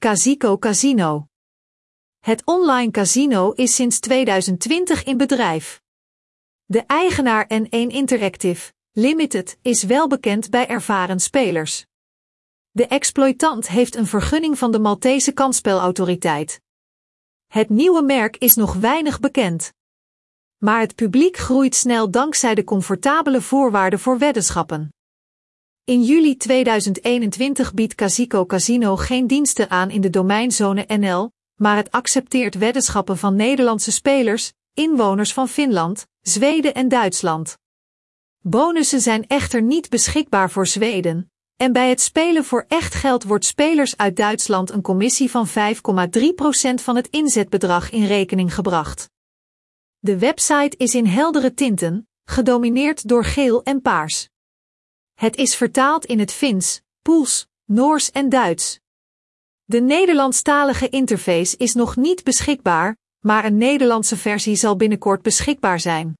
Kazico Casino. Het online casino is sinds 2020 in bedrijf. De eigenaar N1 Interactive Limited is wel bekend bij ervaren spelers. De exploitant heeft een vergunning van de Maltese kansspelautoriteit. Het nieuwe merk is nog weinig bekend. Maar het publiek groeit snel dankzij de comfortabele voorwaarden voor weddenschappen. In juli 2021 biedt Casico Casino geen diensten aan in de domeinzone NL, maar het accepteert weddenschappen van Nederlandse spelers, inwoners van Finland, Zweden en Duitsland. Bonussen zijn echter niet beschikbaar voor Zweden, en bij het spelen voor echt geld wordt spelers uit Duitsland een commissie van 5,3% van het inzetbedrag in rekening gebracht. De website is in heldere tinten, gedomineerd door geel en paars. Het is vertaald in het Fins, Poels, Noors en Duits. De Nederlandstalige interface is nog niet beschikbaar, maar een Nederlandse versie zal binnenkort beschikbaar zijn.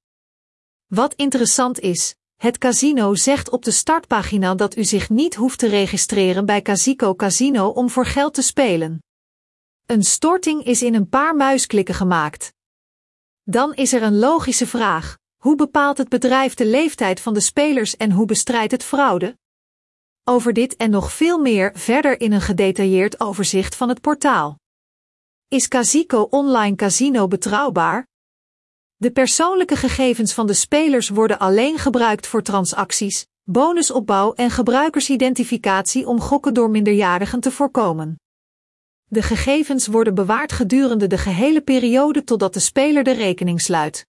Wat interessant is, het casino zegt op de startpagina dat u zich niet hoeft te registreren bij Casico Casino om voor geld te spelen. Een storting is in een paar muisklikken gemaakt. Dan is er een logische vraag: hoe bepaalt het bedrijf de leeftijd van de spelers en hoe bestrijdt het fraude? Over dit en nog veel meer verder in een gedetailleerd overzicht van het portaal. Is Casico Online Casino betrouwbaar? De persoonlijke gegevens van de spelers worden alleen gebruikt voor transacties, bonusopbouw en gebruikersidentificatie om gokken door minderjarigen te voorkomen. De gegevens worden bewaard gedurende de gehele periode totdat de speler de rekening sluit.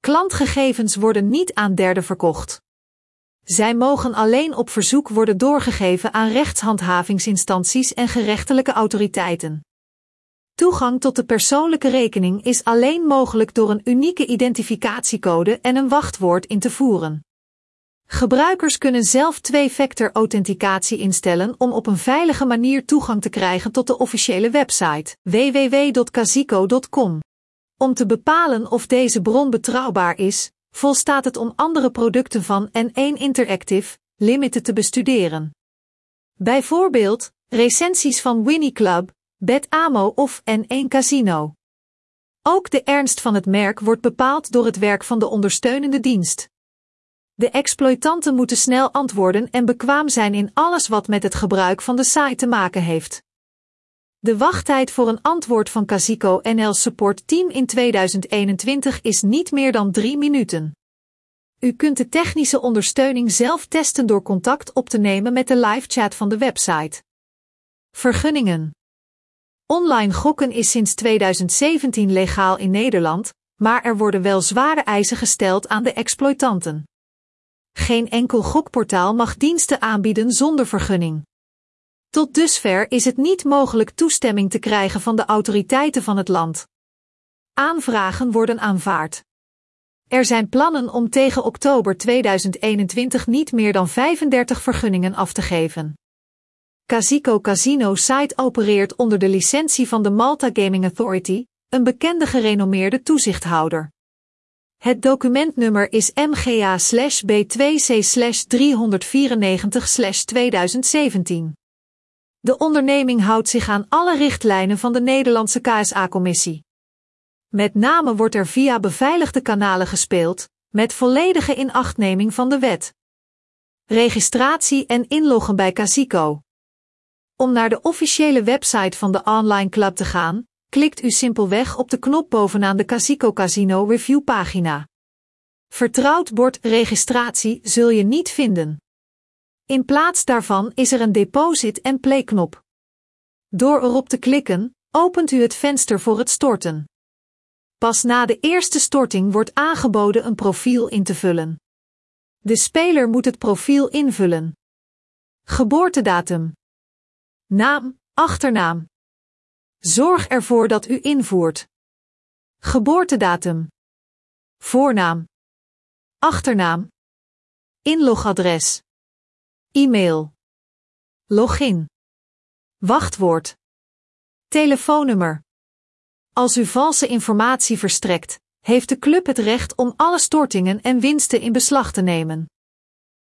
Klantgegevens worden niet aan derden verkocht. Zij mogen alleen op verzoek worden doorgegeven aan rechtshandhavingsinstanties en gerechtelijke autoriteiten. Toegang tot de persoonlijke rekening is alleen mogelijk door een unieke identificatiecode en een wachtwoord in te voeren. Gebruikers kunnen zelf twee-factor authenticatie instellen om op een veilige manier toegang te krijgen tot de officiële website www.casico.com. Om te bepalen of deze bron betrouwbaar is, volstaat het om andere producten van N1 Interactive Limited te bestuderen. Bijvoorbeeld recensies van Winnie Club, Bet Amo of N1 Casino. Ook de ernst van het merk wordt bepaald door het werk van de ondersteunende dienst. De exploitanten moeten snel antwoorden en bekwaam zijn in alles wat met het gebruik van de site te maken heeft. De wachttijd voor een antwoord van Casico NL Support Team in 2021 is niet meer dan drie minuten. U kunt de technische ondersteuning zelf testen door contact op te nemen met de live chat van de website. Vergunningen. Online gokken is sinds 2017 legaal in Nederland, maar er worden wel zware eisen gesteld aan de exploitanten. Geen enkel gokportaal mag diensten aanbieden zonder vergunning. Tot dusver is het niet mogelijk toestemming te krijgen van de autoriteiten van het land. Aanvragen worden aanvaard. Er zijn plannen om tegen oktober 2021 niet meer dan 35 vergunningen af te geven. Casico Casino Site opereert onder de licentie van de Malta Gaming Authority, een bekende gerenommeerde toezichthouder. Het documentnummer is MGA-B2C-394-2017. De onderneming houdt zich aan alle richtlijnen van de Nederlandse KSA-commissie. Met name wordt er via beveiligde kanalen gespeeld, met volledige inachtneming van de wet. Registratie en inloggen bij Casico. Om naar de officiële website van de online club te gaan, klikt u simpelweg op de knop bovenaan de Casico Casino Review pagina. Vertrouwd bord registratie zul je niet vinden. In plaats daarvan is er een deposit en play knop. Door erop te klikken, opent u het venster voor het storten. Pas na de eerste storting wordt aangeboden een profiel in te vullen. De speler moet het profiel invullen. Geboortedatum. Naam, achternaam. Zorg ervoor dat u invoert. Geboortedatum. Voornaam. Achternaam. Inlogadres. E-mail. Login. Wachtwoord. Telefoonnummer. Als u valse informatie verstrekt, heeft de club het recht om alle stortingen en winsten in beslag te nemen.